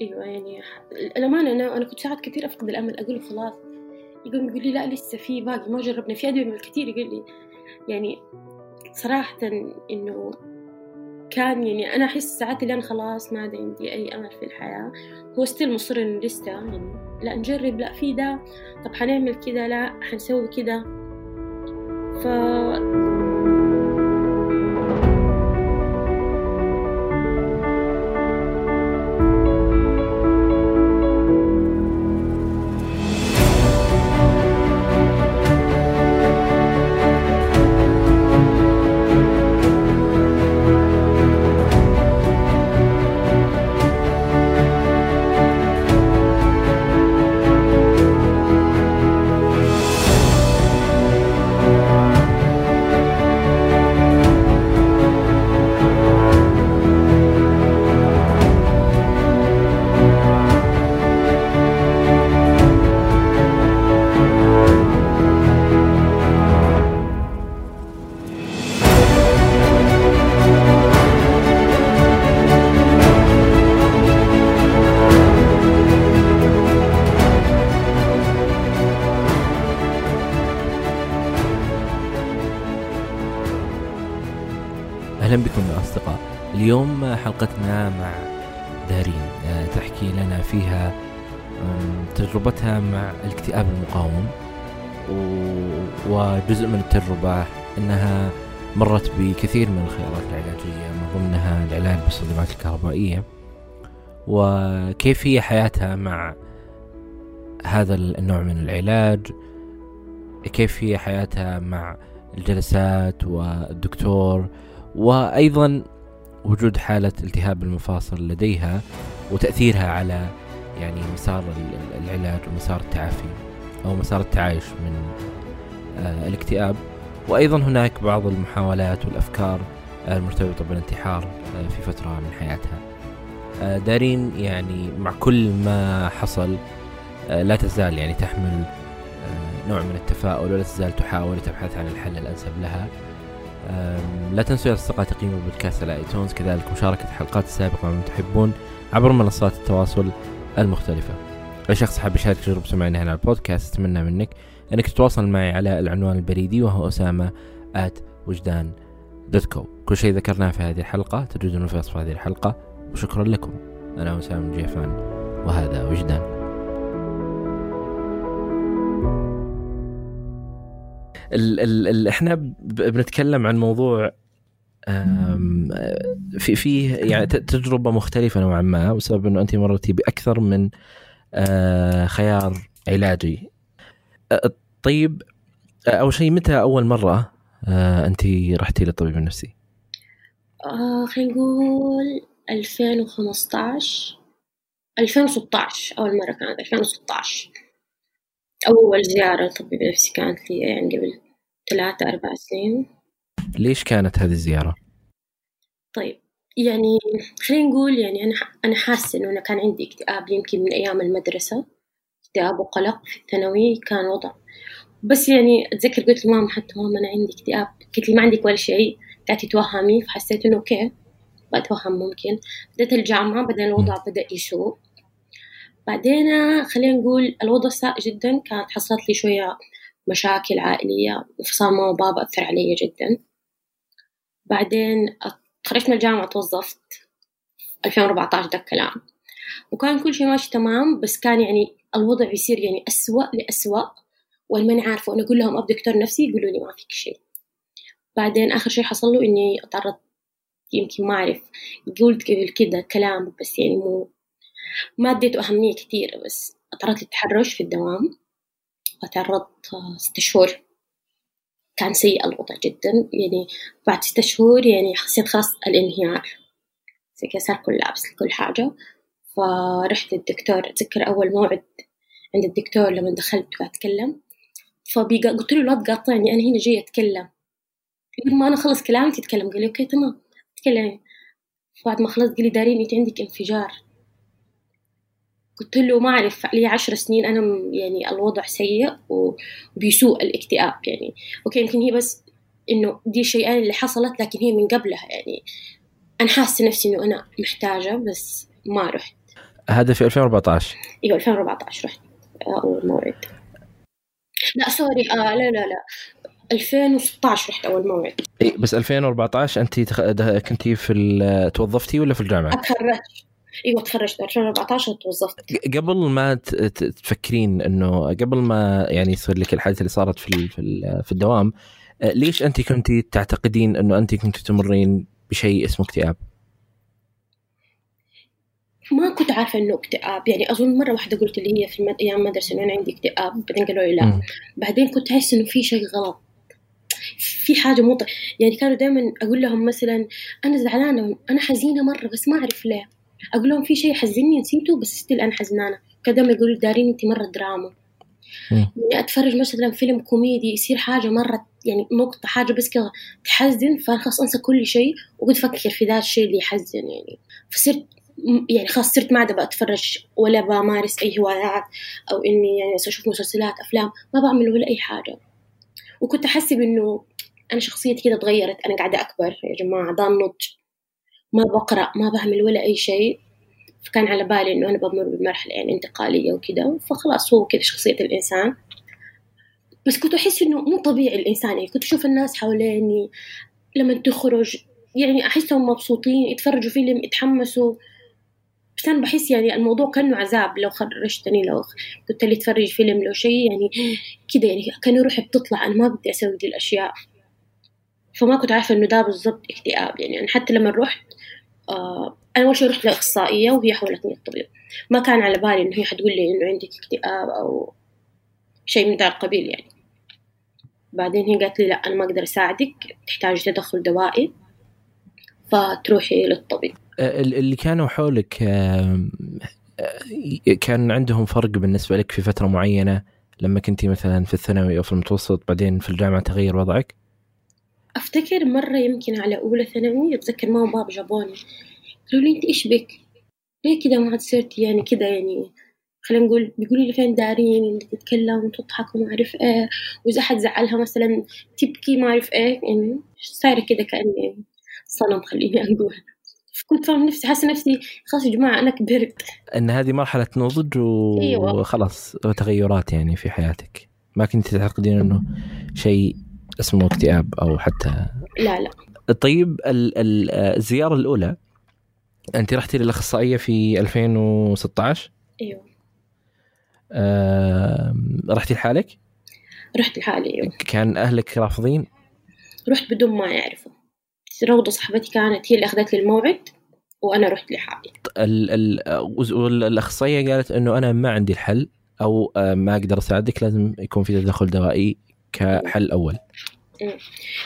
أيوه يعني الأمانة أنا أنا كنت ساعات كثير أفقد الأمل أقول خلاص. يقوم يقول لي لا لسه في باقي ما جربنا. في أدوية من الكثير يقول لي يعني صراحة إنه كان يعني أنا أحس ساعات اللي أنا خلاص ما عندي أي أمل في الحياة. هو ستيل مصر إنه لسه يعني لا نجرب لا في ده. طب حنعمل كده لا حنسوي كده. ف حلقتنا مع دارين. آه، تحكي لنا فيها تجربتها مع الاكتئاب المقاوم. وجزء من التجربة أنها مرت بكثير من الخيارات العلاجية من ضمنها العلاج بالصدمات الكهربائية. وكيف هي حياتها مع هذا النوع من العلاج؟ كيف هي حياتها مع الجلسات والدكتور؟ وأيضا وجود حالة التهاب المفاصل لديها وتأثيرها على يعني مسار العلاج ومسار التعافي أو مسار التعايش من آه، الاكتئاب. وأيضا هناك بعض المحاولات والأفكار المرتبطة بالانتحار آه، في فترة من حياتها. آه، دارين يعني مع كل ما حصل لا تزال يعني تحمل نوع من التفاؤل ولا تزال تحاول تبحث عن الحل الأنسب لها. لا تنسوا يا أصدقاء تقييم البودكاست على iTunes كذلك مشاركة الحلقات السابقة من تحبون عبر منصات التواصل المختلفة. أي شخص حاب يشارك تجربة سمعنا هنا على البودكاست أتمنى منك أنك تتواصل معي على العنوان البريدي وهو أسامة at وجدان dot co كل شيء ذكرناه في هذه الحلقة تجدونه في وصف هذه الحلقة. وشكرا لكم. أنا أسامة جيفان وهذا وجدان. ال ال ال إحنا بنتكلم عن موضوع في فيه يعني تجربة مختلفة نوعا ما بسبب إنه انت مرتي بأكثر من آه، خيار علاجي طيب أول شيء متى أول مرة انت رحتي للطبيب النفسي؟ آه خلينا نقول 2015 2016 أول مرة كانت 2016 أول زيارة لطبيب نفسي كانت لي يعني قبل ثلاثة أربع سنين. ليش كانت هذه الزيارة؟ طيب يعني خلينا نقول يعني أنا أنا حاسة إنه أنا كان عندي اكتئاب يمكن من أيام المدرسة. اكتئاب وقلق في الثانوي كان وضع. بس يعني أتذكر قلت لماما حتى ماما أنا عندي اكتئاب. قلت لي ما عندك ولا شيء قاعدة تتوهمي فحسيت إنه أوكي بتوهم ممكن. بدأت الجامعة بدأ الوضع بدأ يسوء. بعدين خلينا نقول الوضع ساء جدا كانت حصلت لي شوية مشاكل عائلية انفصال ماما وبابا أثر علي جدا. بعدين خرجت من الجامعة توظفت 2014 ده الكلام. وكان كل شيء ماشي تمام بس كان يعني الوضع يصير يعني أسوأ لأسوأ ماني عارفة وأنا أقول لهم أب دكتور نفسي يقولوا لي ما فيك شيء. بعدين آخر شيء حصل له إني تعرضت يمكن ما أعرف قلت قبل كده كلام بس يعني مو ما اديته أهمية كثيرة بس تعرضت للتحرش في الدوام. وتعرضت ستة شهور. كان سيء الوضع جدا. يعني بعد ستة شهور يعني حسيت خلاص الانهيار. صار كل لابس كل حاجة. فرحت للدكتور. أتذكر أول موعد عند الدكتور لما دخلت وأتكلم. فبيقى قلت له لا تقاطعني أنا هنا جاي أتكلم. يقول ما أنا خلص كلامي تتكلم قال لي okay تمام. تكلمي بعد ما خلصت قال لي دارين أنت عندك انفجار. قلت له ما أعرف لي عشر سنين أنا يعني الوضع سيء وبيسوء الاكتئاب يعني. okay يمكن هي بس إنه دي الشيئين اللي حصلت لكن هي من قبلها يعني. أنا حاسة نفسي إنه أنا محتاجة بس ما رحت. هذا في 2014 إيوه 2014 رحت. أول موعد. لا سوري آه لا لا لا. 2016 رحت أول موعد. إي بس 2014 انت تخ... كنتي في ال... توظفتي ولا في الجامعة؟ تخرجت إيوه تخرجت 2014 توظفت. قبل ما تفكرين إنه قبل ما يعني يصير لك الحادثه اللي صارت في في, الدوام آه، ليش انت كنتي تعتقدين إنه انت كنت تمرين بشيء اسمه اكتئاب؟ ما كنت عارفة إنه اكتئاب. يعني أظن مرة واحدة قلت اللي هي في المد... أيام مدرسة إنه أنا عندي اكتئاب. بعدين قالوا لي لا. م. بعدين كنت أحس إنه في شيء غلط. في حاجة مو يعني كانوا دائما أقول لهم مثلا أنا زعلانة أنا حزينة مرة بس ما أعرف ليه. أقول لهم في شيء حزني نسيته بس still أنا حزنانة. كذا ما يقولوا دارين أنت مرة دراما. يعني أتفرج مثلا فيلم كوميدي يصير حاجة مرة يعني نقطة حاجة بس كذا تحزن فخلاص أنسى كل شيء وقد أفكر في ذا الشيء اللي يحزن يعني. فصرت يعني خلاص صرت ما عاد بتفرج ولا بمارس أي هوايات أو إني يعني أشوف مسلسلات أفلام ما بعمل ولا أي حاجة. وكنت أحسب إنه أنا شخصيتي كده تغيرت أنا قاعدة أكبر يا جماعة ده النضج ما بقرأ ما بعمل ولا أي شيء. فكان على بالي إنه أنا بمر بمرحلة يعني انتقالية وكده فخلاص هو كده شخصية الإنسان. بس كنت أحس إنه مو طبيعي الإنسان يعني كنت أشوف الناس حواليني لما تخرج يعني أحسهم مبسوطين يتفرجوا فيلم يتحمسوا. بس أنا بحس يعني الموضوع كأنه عذاب لو خرجتني لو قلت لي تفرج فيلم لو شيء يعني كده يعني كأنه روحي بتطلع أنا ما بدي أسوي دي الأشياء. فما كنت عارفة إنه ده بالضبط اكتئاب. يعني أنا حتى لما رحت آه أنا أول شيء رحت لأخصائية وهي حولتني الطبيب ما كان على بالي إنه هي حتقول لي إنه عندك اكتئاب أو شيء من ذا القبيل يعني. بعدين هي قالت لي لا أنا ما أقدر أساعدك تحتاج تدخل دوائي فتروحي للطبيب. اللي كانوا حولك كان عندهم فرق بالنسبة لك في فترة معينة؟ لما كنتي مثلا في الثانوي أو في المتوسط بعدين في الجامعة تغير وضعك؟ أفتكر مرة يمكن على أولى ثانوي أتذكر ماما وبابا جابوني. قالوا لي أنت إيش بك؟ ليه كده ما عاد صرتي يعني كده يعني خلينا نقول بيقولوا لي فين دارين اللي تتكلم وتضحك وما أعرف إيه. وإذا أحد زعلها مثلا تبكي ما أعرف إيه يعني صايرة كده كأني صنم خليني أقول. كنت فاهم نفسي حاسة نفسي خلاص يا جماعة أنا كبرت. إن هذه مرحلة نضج وخلاص أيوة. تغيرات يعني في حياتك. ما كنت تعتقدين إنه شيء اسمه اكتئاب أو حتى لا لا. طيب الزيارة الأولى أنت رحتي للأخصائية في 2016 أيوه. آه رحتي لحالك؟ رحت لحالي أيوه. كان أهلك رافضين؟ رحت بدون ما يعرفوا. روضة صاحبتي كانت هي اللي أخذت لي الموعد وأنا رحت لحالي. الأخصائية قالت إنه أنا ما عندي الحل أو آه، ما أقدر أساعدك لازم يكون في تدخل دوائي. كحل أول.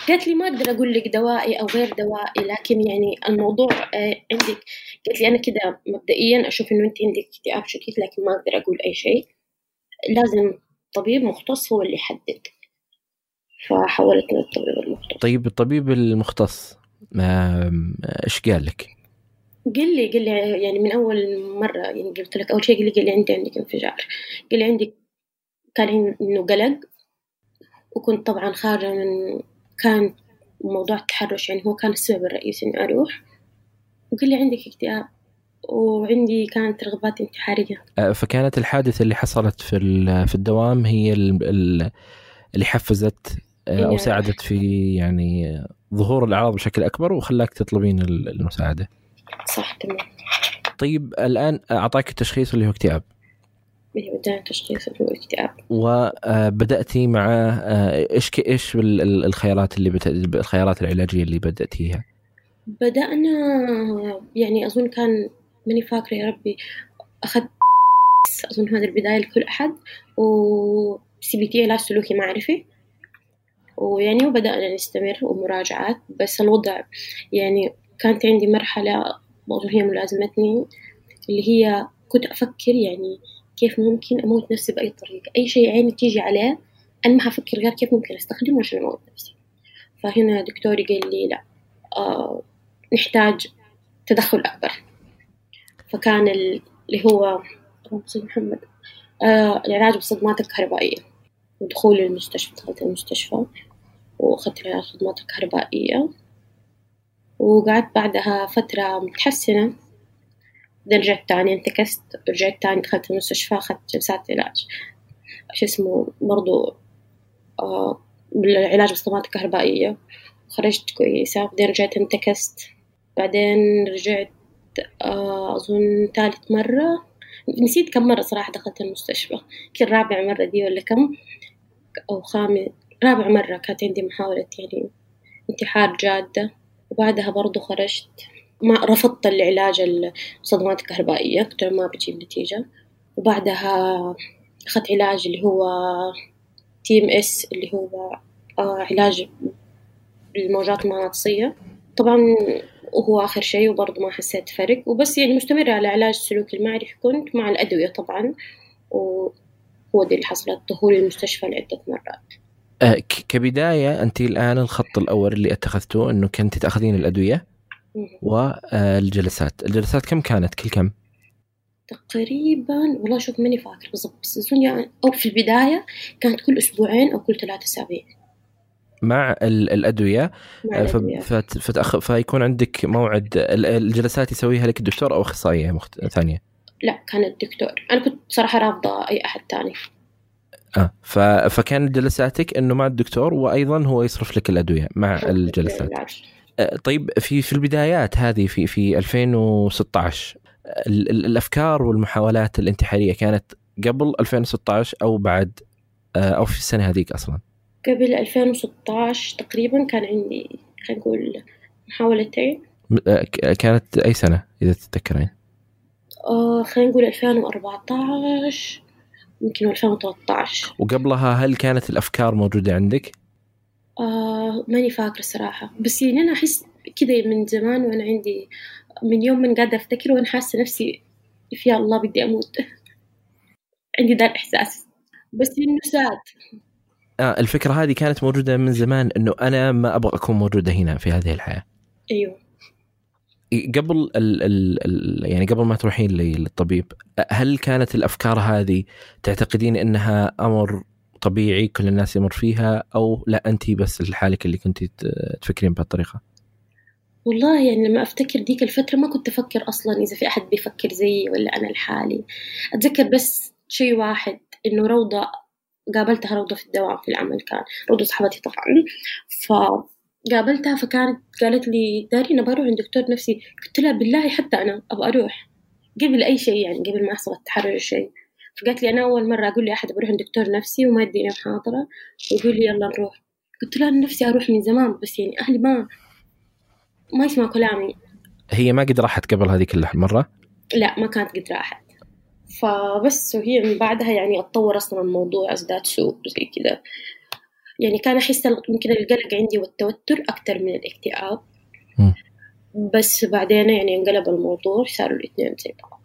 قالت لي ما أقدر أقول لك دوائي أو غير دوائي لكن يعني الموضوع آه، عندك. قالت لي أنا كده مبدئيا أشوف إنه أنت عندك اكتئاب شديد لكن ما أقدر أقول أي شيء. لازم طبيب مختص هو اللي يحدد. فحولتني للطبيب المختص. طيب الطبيب المختص إيش قال لك؟ قال لي قال لي يعني من أول مرة يعني قلت لك أول شيء قال لي قال لي عندي عندك انفجار. قال لي عندك كان انه قلق وكنت طبعا خارجة من كان موضوع التحرش يعني هو كان السبب الرئيسي إني أروح. وقال لي عندك اكتئاب وعندي كانت رغبات انتحارية. أه، فكانت الحادثة اللي حصلت في في الدوام هي اللي حفزت أه، أو ساعدت في يعني ظهور الاعراض بشكل أكبر وخلاك تطلبين المساعدة. صح تمام. طيب الآن أعطاك التشخيص اللي هو اكتئاب. بدأت تشخيص اللي هو اكتئاب وبدأتي مع آه، إيش إيش الخيارات اللي بت... الخيارات العلاجية اللي بدأتيها؟ بدأنا يعني أظن كان ماني فاكرة يا ربي أخذت أظن هذا البداية لكل أحد و CBT علاج سلوكي معرفي. ويعني وبدأنا نستمر ومراجعات بس الوضع يعني كانت عندي مرحلة برضو هي ملازمتني اللي هي كنت أفكر يعني كيف ممكن أموت نفسي بأي طريقة. أي شيء عيني تيجي عليه أنا ما حفكر غير كيف ممكن أستخدمه عشان أموت نفسي. فهنا دكتوري قال لي لا آه نحتاج تدخل أكبر. فكان اللي هو محمد آه العلاج بالصدمات الكهربائية ودخول المستشفى دخلت المستشفى وأخذت الخدمات الكهربائية. وقعدت بعدها فترة متحسنة. بعدين رجعت تاني انتكست رجعت تاني دخلت المستشفى أخذت جلسات علاج. شو اسمه برضو آه بالعلاج بالصدمات الكهربائية. خرجت كويسة بعدين رجعت انتكست. بعدين رجعت آه أظن ثالث مرة. نسيت كم مرة صراحة دخلت المستشفى. يمكن رابع مرة دي ولا كم أو خامس رابع مرة كانت عندي محاولة يعني انتحار جادة. وبعدها برضو خرجت. ما رفضت العلاج الصدمات الكهربائية قلت ما بجيب نتيجة. وبعدها أخذت علاج اللي هو TMS اللي هو آه علاج بالموجات المغناطيسية طبعا وهو آخر شيء وبرضه ما حسيت فرق. وبس يعني مستمرة على علاج السلوك المعرفي كنت مع الأدوية طبعا. وهو دي اللي حصلت دخولي المستشفى لعدة مرات. أه كبداية أنت الآن الخط الأول اللي اتخذته أنه كنت تأخذين الأدوية؟ والجلسات. الجلسات كم كانت؟ كل كم؟ تقريبا والله شوف ماني فاكر بالضبط بس يعني أو في البداية كانت كل أسبوعين أو كل ثلاثة أسابيع. مع الأدوية. مع الأدوية. فتأخ... فيكون عندك موعد الجلسات يسويها لك الدكتور أو أخصائية مخت... ثانية؟ لا كان الدكتور أنا كنت صراحة رافضة أي أحد تاني آه ف... فكان جلساتك إنه مع الدكتور وأيضا هو يصرف لك الأدوية مع الجلسات. العلاج. طيب في في البدايات هذه في في 2016 ال- ال- الأفكار والمحاولات الانتحارية كانت قبل 2016 أو بعد آه، أو في السنة هذيك أصلا؟ قبل 2016 تقريبا كان عندي خلينا نقول محاولتين. آه، كانت أي سنة إذا تتذكرين؟ آه خلينا نقول 2014 يمكن 2013 وقبلها هل كانت الأفكار موجودة عندك؟ آه ماني فاكرة الصراحة بس يعني أنا أحس كذا من زمان وأنا عندي من يوم من قاعدة أفتكر وأنا حاسة نفسي في الله بدي أموت. عندي ذا الإحساس. بس إنه ساد آه الفكرة هذه كانت موجودة من زمان إنه أنا ما أبغى أكون موجودة هنا في هذه الحياة. أيوه. قبل ال ال ال يعني قبل ما تروحين للطبيب هل كانت الأفكار هذه تعتقدين إنها أمر طبيعي كل الناس يمر فيها أو لا انت بس لحالك اللي كنت تفكرين بهالطريقة؟ والله يعني لما أفتكر ديك الفترة ما كنت أفكر أصلا إذا في أحد بيفكر زيي ولا أنا لحالي. أتذكر بس شيء واحد إنه روضة قابلتها روضة في الدوام في العمل كان روضة صاحبتي طبعا. فقابلتها فكانت قالت لي دارين أبغى أروح عند دكتور نفسي. قلت لها بالله حتى أنا أبغى أروح. قبل أي شيء يعني قبل ما يحصل التحرر شيء. فقالت لي أنا أول مرة أقول لي أحد بروح عند دكتور نفسي وما يديني محاضرة ويقول لي يلا نروح. قلت لها أنا نفسي أروح من زمان بس يعني أهلي ما ما يسمعوا كلامي. هي ما قد راحت قبل هذيك المره؟ لا ما كانت قد راحت فبس وهي من بعدها يعني أتطور أصلا الموضوع ازداد سوء زي كذا. يعني كان أحس يمكن القلق عندي والتوتر أكثر من الاكتئاب. مم. بس بعدين يعني انقلب الموضوع صاروا الاثنين زي بعض.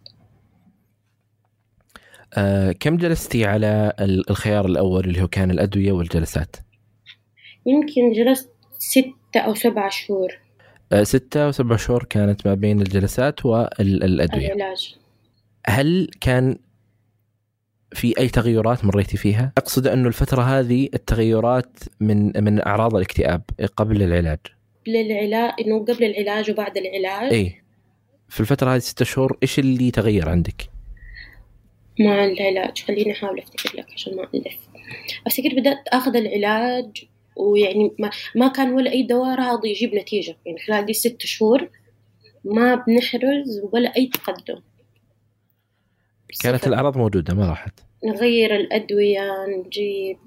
آه كم جلستي على ال- الخيار الأول اللي هو كان الأدوية والجلسات؟ يمكن جلست ستة أو سبعة شهور آه ستة وسبع شهور كانت ما بين الجلسات والأدوية العلاج هل كان في أي تغيرات مريتي فيها؟ أقصد انه الفترة هذه التغيرات من من أعراض الاكتئاب قبل العلاج. قبل العلاج إنه قبل العلاج وبعد العلاج اي في الفترة هذه ستة شهور إيش اللي تغير عندك؟ مع العلاج خليني أحاول أفتكر لك عشان ما ألف. أفتكر بدأت أخذ العلاج ويعني ما, ما كان ولا أي دواء راضي يجيب نتيجة. يعني خلال دي ست شهور ما بنحرز ولا أي تقدم. كانت صفر. الأعراض موجودة ما راحت. نغير الأدوية نجيب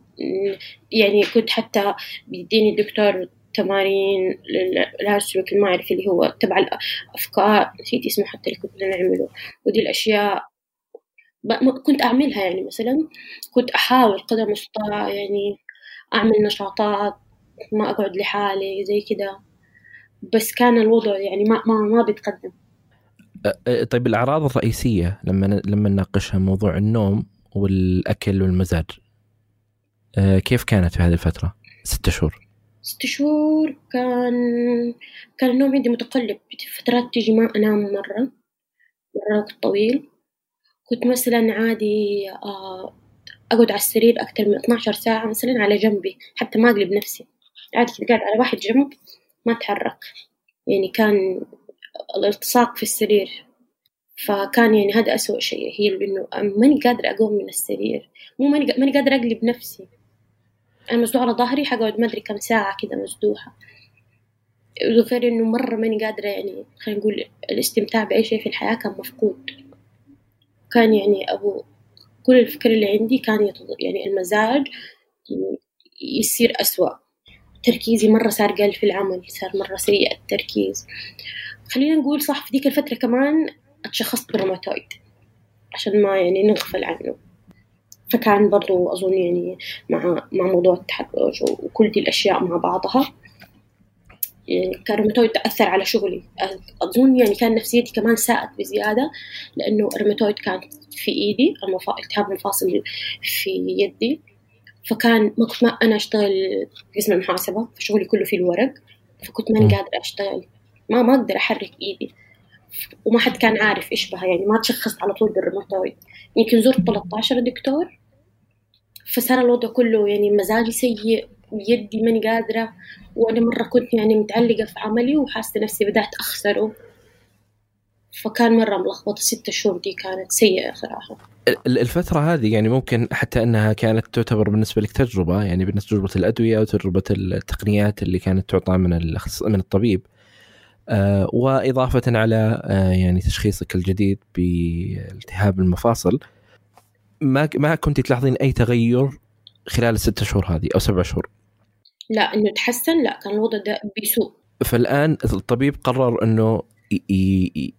يعني كنت حتى بيديني الدكتور تمارين للعلاج السلوكي المعرفي اللي هو تبع الأفكار. نسيت اسمه حتى اللي كنا نعمله. ودي الأشياء كنت أعملها يعني مثلا كنت أحاول قدر المستطاع يعني أعمل نشاطات ما أقعد لحالي زي كده بس كان الوضع يعني ما ما ما بيتقدم طيب الأعراض الرئيسية لما لما نناقشها موضوع النوم والأكل والمزاج كيف كانت في هذه الفترة؟ ستة شهور. ست شهور كان كان النوم عندي متقلب فترات تيجي ما أنام مرة مرة وقت طويل كنت مثلا عادي آه، أقعد على السرير أكثر من 12 ساعة مثلا على جنبي حتى ما أقلب نفسي. عادي كنت قاعد على واحد جنب ما أتحرك. يعني كان الالتصاق في السرير. فكان يعني هذا أسوأ شيء هي إنه ماني قادرة أقوم من السرير. مو ماني قادرة أقلب نفسي. أنا مسدوحة على ظهري حقعد ما أدري كم ساعة كذا مسدوحة غير إنه مرة ماني قادرة يعني خلينا نقول الاستمتاع بأي شيء في الحياة كان مفقود. كان يعني أبو كل الفكر اللي عندي كان. يعني المزاج يصير أسوأ. تركيزي مرة صار قل في العمل صار مرة سيء التركيز. خلينا نقول صح في ذيك الفترة كمان اتشخصت بالروماتويد عشان ما يعني نغفل عنه. فكان برضو أظن يعني مع مع موضوع التحرش وكل دي الأشياء مع بعضها. يعني كان الروماتويد تأثر على شغلي. أظن يعني كان نفسيتي كمان ساءت بزيادة لأنه الروماتويد كان في إيدي التهاب مفاصل في يدي. فكان ما كنت ما أنا أشتغل قسم المحاسبة فشغلي كله في الورق. فكنت ماني قادرة أشتغل. ما ما أقدر أحرك إيدي. وما حد كان عارف إيش بها يعني ما تشخصت على طول بالروماتويد يمكن زرت 13 دكتور. فصار الوضع كله يعني مزاجي سيء. بيدي ماني قادرة. وأنا مرة كنت يعني متعلقة في عملي وحاسة نفسي بدأت أخسره. فكان مرة ملخبطة. ستة شهور دي كانت سيئة صراحة. الفترة هذه يعني ممكن حتى أنها كانت تعتبر بالنسبة لك تجربة يعني بالنسبة لتجربة الأدوية وتجربة التقنيات اللي كانت تعطى من من الطبيب. آه وإضافة على آه يعني تشخيصك الجديد بالتهاب المفاصل ما ما كنت تلاحظين أي تغير خلال الستة شهور هذه أو سبع شهور؟ لا إنه تحسن لا كان الوضع ده بيسوء. فالآن الطبيب قرر أنه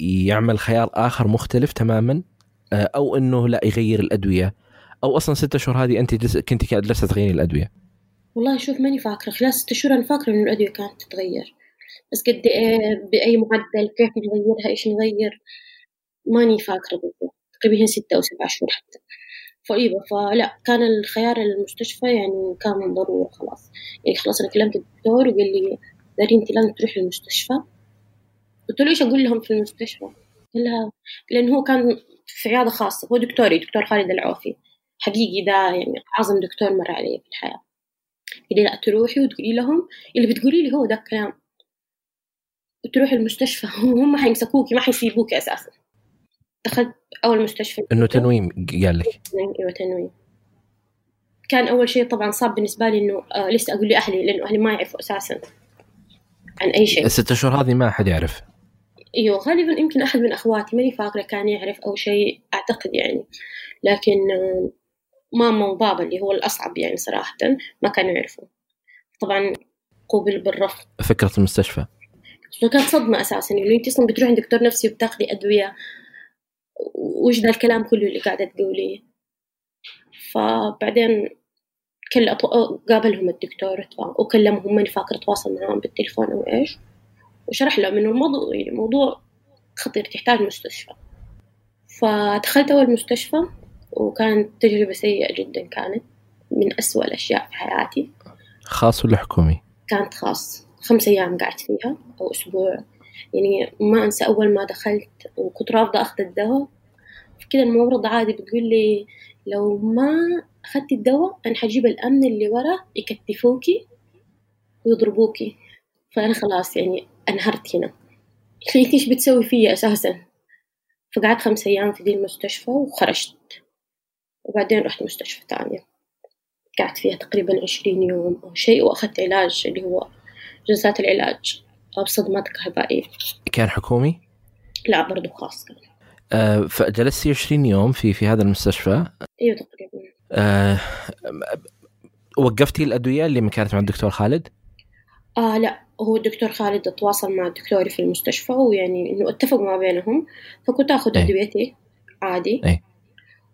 يعمل خيار آخر مختلف تماما آه، أو إنه لا يغير الأدوية. أو أصلا ستة شهور هذه أنت جلس كنت جالسه تغيري الأدوية. والله شوف ماني فاكرة. خلال ستة شهور أنا فاكرة إنه الأدوية كانت تتغير. بس قد إيه بأي معدل كيف نغيرها إيش نغير ماني فاكرة بالضبط. تقريبا ستة أو سبعة شهور حتى. فإيوه فلا كان الخيار المستشفى يعني كان من ضروره خلاص. يعني خلاص أنا كلمت الدكتور وقال لي داري أنت لازم تروحي المستشفى. قلت له إيش أقول لهم في المستشفى؟ قال لها لأن هو كان في عيادة خاصة هو دكتوري دكتور خالد العوفي حقيقي ده يعني أعظم دكتور مر علي في الحياة. قال لي لا تروحي وتقولي لهم اللي بتقولي لي هو ده الكلام. وتروحي المستشفى هم حيمسكوكي ما حيسيبوكي أساسا. دخلت أول مستشفى. إنه تنويم قال لك. أيوه تنويم. كان أول شيء طبعا صعب بالنسبة لي إنه آه لسه أقول لأهلي لأنه أهلي ما يعرفوا أساسا عن أي شيء. الست شهور هذه ما حد يعرف. أيوه غالبا يمكن أحد من أخواتي ماني فاكرة كان يعرف أو شيء أعتقد يعني. لكن آه، ماما وبابا اللي هو الأصعب يعني صراحة ما كانوا يعرفوا. طبعا قوبل بالرفض. فكرة المستشفى. كانت صدمة أساسا انه أنت أصلا بتروحي دكتور نفسي وبتاخذي أدوية وش ذا الكلام كله اللي قاعدة تقوليه. فبعدين كل قابلهم الدكتور وكلمهم ماني فاكرة تواصل معاهم بالتليفون أو إيش وشرح لهم إنه الموضوع يعني موضوع خطير تحتاج مستشفى. فدخلت أول مستشفى وكانت تجربة سيئة جدا كانت من أسوأ الأشياء في حياتي. خاص ولا حكومي؟ كانت خاص. خمس أيام قعدت فيها أو أسبوع. يعني ما أنسى أول ما دخلت وكنت رافضة أخذ الدواء. كده الممرضة عادي بتقول لي لو ما أخذتي الدواء أنا حجيب الأمن اللي ورا يكتفوكي ويضربوكي. فأنا خلاص يعني أنهرت هنا. قلت إيش بتسوي فيا أساسا؟ فقعدت خمس أيام في دي المستشفى وخرجت. وبعدين رحت مستشفى تانية قعدت فيها تقريبا عشرين يوم أو شيء وأخذت علاج اللي هو جلسات العلاج. بصدمات كهربائية كان حكومي؟ لا برضو خاص كان آه فجلستي 20 يوم في في هذا المستشفى أيوه تقريبا آه وقفتي الأدوية اللي كانت مع الدكتور خالد؟ آه لا هو الدكتور خالد تواصل مع دكتوري في المستشفى ويعني إنه اتفقوا ما بينهم فكنت آخذ أي. أدويتي عادي أي.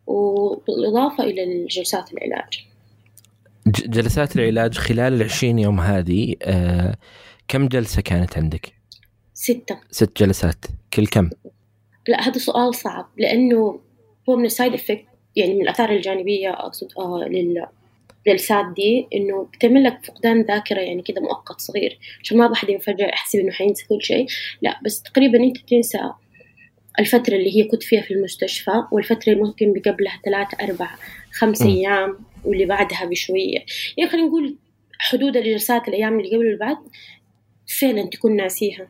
وبالإضافة إلى الجلسات العلاج جلسات العلاج خلال العشرين يوم هذه آه كم جلسة كانت عندك؟ ستة ست جلسات كل كم؟ لا هذا سؤال صعب لأنه هو من ال side effect يعني من الآثار الجانبية أقصد آه لل للجلسات دي إنه بتعمل لك فقدان ذاكرة يعني كده مؤقت صغير عشان ما بحد فجأة يحسب إنه حينسى كل شيء لا بس تقريبا أنت تنسى الفترة اللي هي كنت فيها في المستشفى والفترة اللي ممكن بقبلها ثلاثة أربعة خمس. أيام واللي بعدها بشوية يعني خلينا نقول حدود الجلسات الأيام اللي قبل والبعد فعلا تكون ناسيها.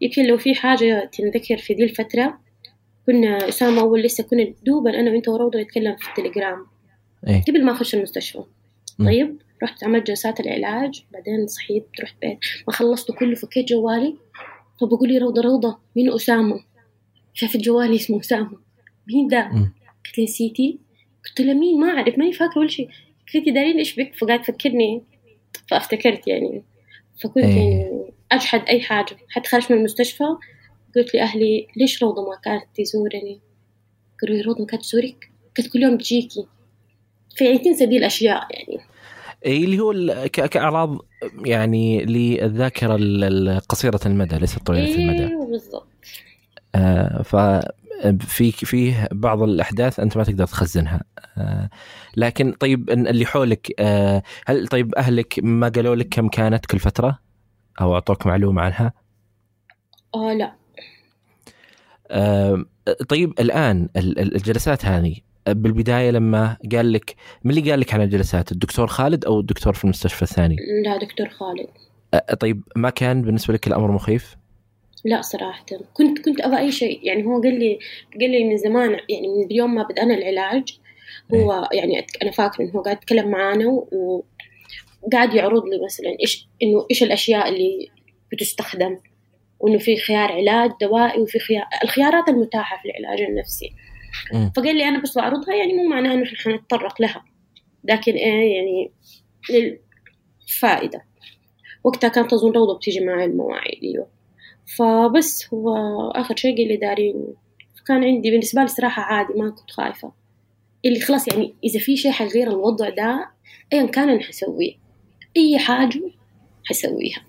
يمكن لو في حاجة تنذكر في دي الفترة كنا أسامة أول لسه كنا دوبا أنا وأنت وروضة نتكلم في التليجرام. إيه. قبل ما أخش المستشفى. طيب رحت عملت جلسات العلاج بعدين صحيت رحت بيت. ما خلصته كله فكيت جوالي. فبقول لي روضة روضة مين أسامة؟ شافت جوالي اسمه أسامة. مين ده. قلت لي نسيتي قلت لها مين؟ ما أعرف ماني فاكرة ولا شيء. قلت لي دارين إيش بك؟ فقاعد تفكرني. فافتكرت يعني. فكنت إيه. يعني أجحد أي حاجة حتى خرجت من المستشفى قلت لأهلي ليش روضة ما كانت تزورني؟ قالوا لي روضة ما كانت تزورك؟ قلت كل يوم تجيكي فيعني تنسى دي الأشياء يعني. إيه اللي هو كأعراض يعني للذاكرة ال- ال- قصيرة المدى ليست طويلة المدى. أيوه بالضبط. آه ف في فيه بعض الأحداث أنت ما تقدر تخزنها. آه لكن طيب اللي حولك آه هل طيب أهلك ما قالوا لك كم كانت كل فترة؟ أو أعطوك معلومة عنها؟ آه لا. طيب الآن ال- ال- الجلسات هذه بالبداية لما قال لك من اللي قال لك عن الجلسات؟ الدكتور خالد أو الدكتور في المستشفى الثاني؟ لا دكتور خالد. آه طيب ما كان بالنسبة لك الأمر مخيف؟ لا صراحة. كنت كنت أبغى أي شيء. يعني هو قال لي قال لي من زمان يعني من اليوم ما بدأنا العلاج هو يعني أت- أنا فاكرة إنه هو قاعد يتكلم معانا وقاعد يعرض لي مثلا إيش إنه إيش الأشياء اللي بتستخدم وإنه في خيار علاج دوائي وفي خيار الخيارات المتاحة في العلاج النفسي. مم. فقال لي أنا بس بعرضها يعني مو معناها إنه إحنا حنتطرق لها. لكن إيه يعني للفائدة. وقتها كانت أظن روضة بتيجي معي المواعيد أيوه. فبس هو آخر شيء قال لي دارين كان عندي بالنسبة لي صراحة عادي ما كنت خايفة. اللي خلاص يعني إذا في شيء حيغير الوضع ده أيا كان أنا حسويه. أي حاجة حسويها.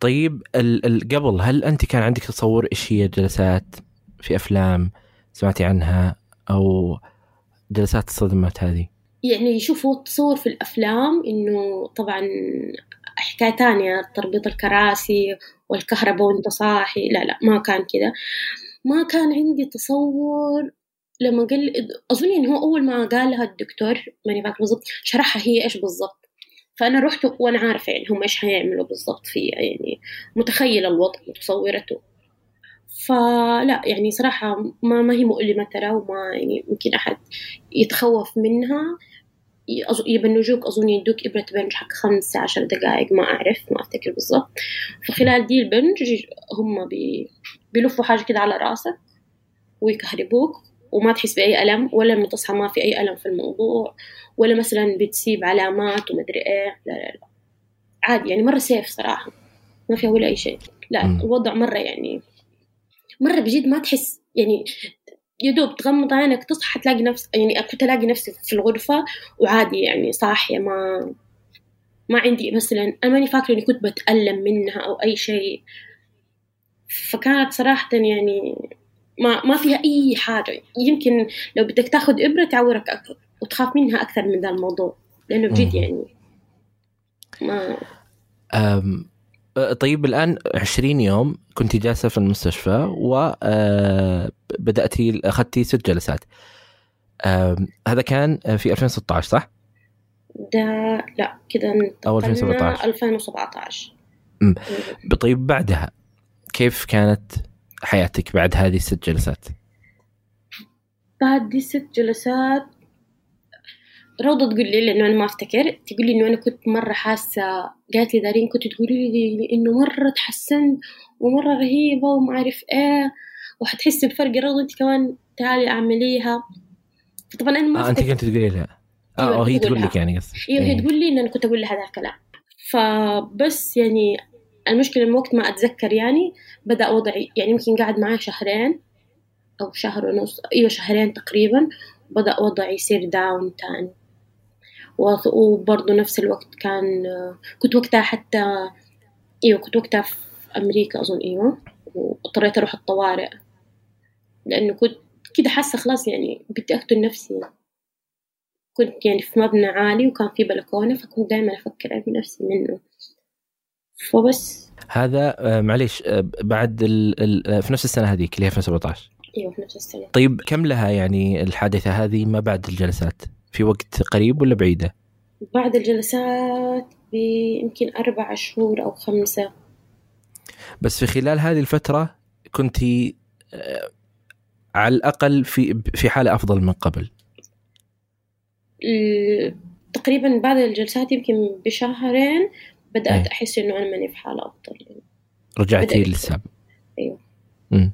طيب ال- ال- قبل هل أنت كان عندك تصور إيش هي جلسات في أفلام سمعتي عنها أو جلسات الصدمات هذه؟ يعني شوفوا التصور في الأفلام إنه طبعا حكاية تانية تربيط الكراسي والكهرباء وأنت صاحي. لا لا ما كان كده. ما كان عندي تصور لما قال أظن إن هو أول ما قالها الدكتور ماني فاكرة بالضبط شرحها هي إيش بالضبط. فأنا رحت وأنا عارفة يعني هم إيش هيعملوا بالضبط فيها يعني متخيلة الوضع متصورته. فلا يعني صراحة ما ما هي مؤلمة ترى وما يعني يمكن أحد يتخوف منها. يبنجوك أظن يدوك إبرة بنج حق خمسة عشر دقائق ما أعرف ما أفتكر بالضبط. فخلال دي البنج هم بي بيلفوا حاجة كده على رأسك ويكهربوك وما تحس بأي ألم ولا لما تصحى ما في أي ألم في الموضوع ولا مثلا بتسيب علامات ومدري إيه. لا لا لا. عادي يعني مرة سيف صراحة. ما فيها ولا أي شيء. لا. الوضع مرة يعني مرة بجد ما تحس يعني يا دوب تغمض عينك تصحى تلاقي نفس يعني كنت ألاقي نفسي في الغرفة وعادي يعني صاحية ما ما عندي مثلا أنا ماني فاكرة إني كنت بتألم منها أو أي شيء فكانت صراحة يعني ما ما فيها أي حاجة يمكن لو بدك تاخذ إبرة تعورك أكثر وتخاف منها أكثر من ذا الموضوع لأنه بجد. يعني ما أم طيب الآن 20 يوم كنت جالسة في المستشفى وبداتي أخذتي ست جلسات هذا كان في 2016 صح؟ ده لا كده انتقلنا 2017. 2017 مم. طيب بعدها كيف كانت حياتك بعد هذه الست جلسات؟ بعد دي ست جلسات روضة تقول لي لأنه أنا ما أفتكر تقول لي إنه أنا كنت مرة حاسة قالت لي دارين كنت تقولي لي إنه مرة تحسنت ومرة رهيبة وما أعرف إيه وحتحسي بفرق يا روضة أنت كمان تعالي أعمليها. فطبعا أنا ما آه انت كنت تقولي لها. آه أيوة، هي تقول لك يعني قصدك. أيوه هي إيه. تقول لي إن أنا كنت أقول لها هذا الكلام. فبس يعني المشكلة من وقت ما أتذكر يعني بدأ وضعي يعني يمكن قاعد معاه شهرين أو شهر ونص أيوه شهرين تقريبا بدأ وضعي يصير داون تاني. وبرضه نفس الوقت كان كنت وقتها حتى إيوه كنت وقتها في أمريكا أظن إيوه واضطريت أروح الطوارئ. لأنه كنت كده حاسة خلاص يعني بدي أقتل نفسي. كنت يعني في مبنى عالي وكان في بلكونة فكنت دائما أفكر أرمي نفسي منه. فبس. هذا آه، معليش آه، بعد ال ال آه، في نفس السنة هذيك اللي هي 2017 أيوه في نفس السنة. طيب كم لها يعني الحادثة هذه ما بعد الجلسات؟ في وقت قريب ولا بعيدة؟ بعد الجلسات بيمكن أربع شهور أو خمسة بس في خلال هذه الفترة كنت على الأقل في في حالة أفضل من قبل تقريبا بعد الجلسات يمكن بشهرين بدأت أيه. أحس إنه أنا ماني في حالة أفضل يعني رجعتي للسابق أيوه مم.